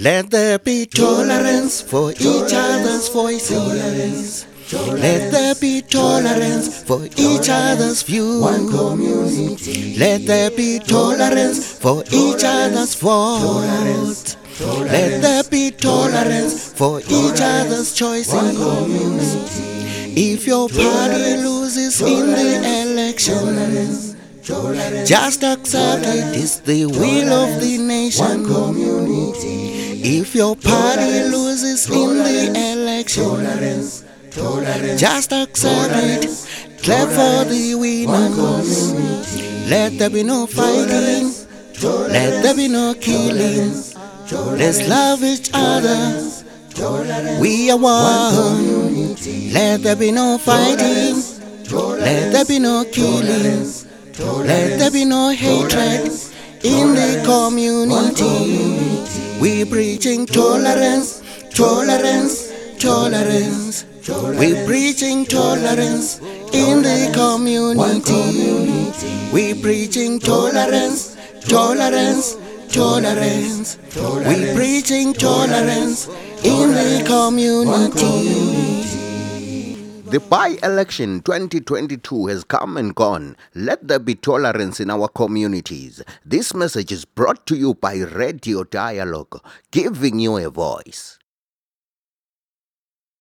Let there be tolerance for each other's voices. Let there be tolerance for each other's views. One community. Let there be tolerance for each other's votes. Let there be tolerance for each other's choices. One community. If your party loses in the election, just accept it is the will of the nation. If your party loses in the election, just accept it. Clap for the winners. Let there be no fighting. Let there be no killing. Let's love each other. We are one. Let there be no fighting. Let there be no killing. Let there be no hatred in the community. We preaching tolerance, tolerance, tolerance. We preaching tolerance in the community. We preaching tolerance, tolerance, tolerance. We preaching tolerance in the community. The by election 2022 has come and gone. Let there be tolerance in our communities. This message is brought to you by Radio Dialogue, giving you a voice.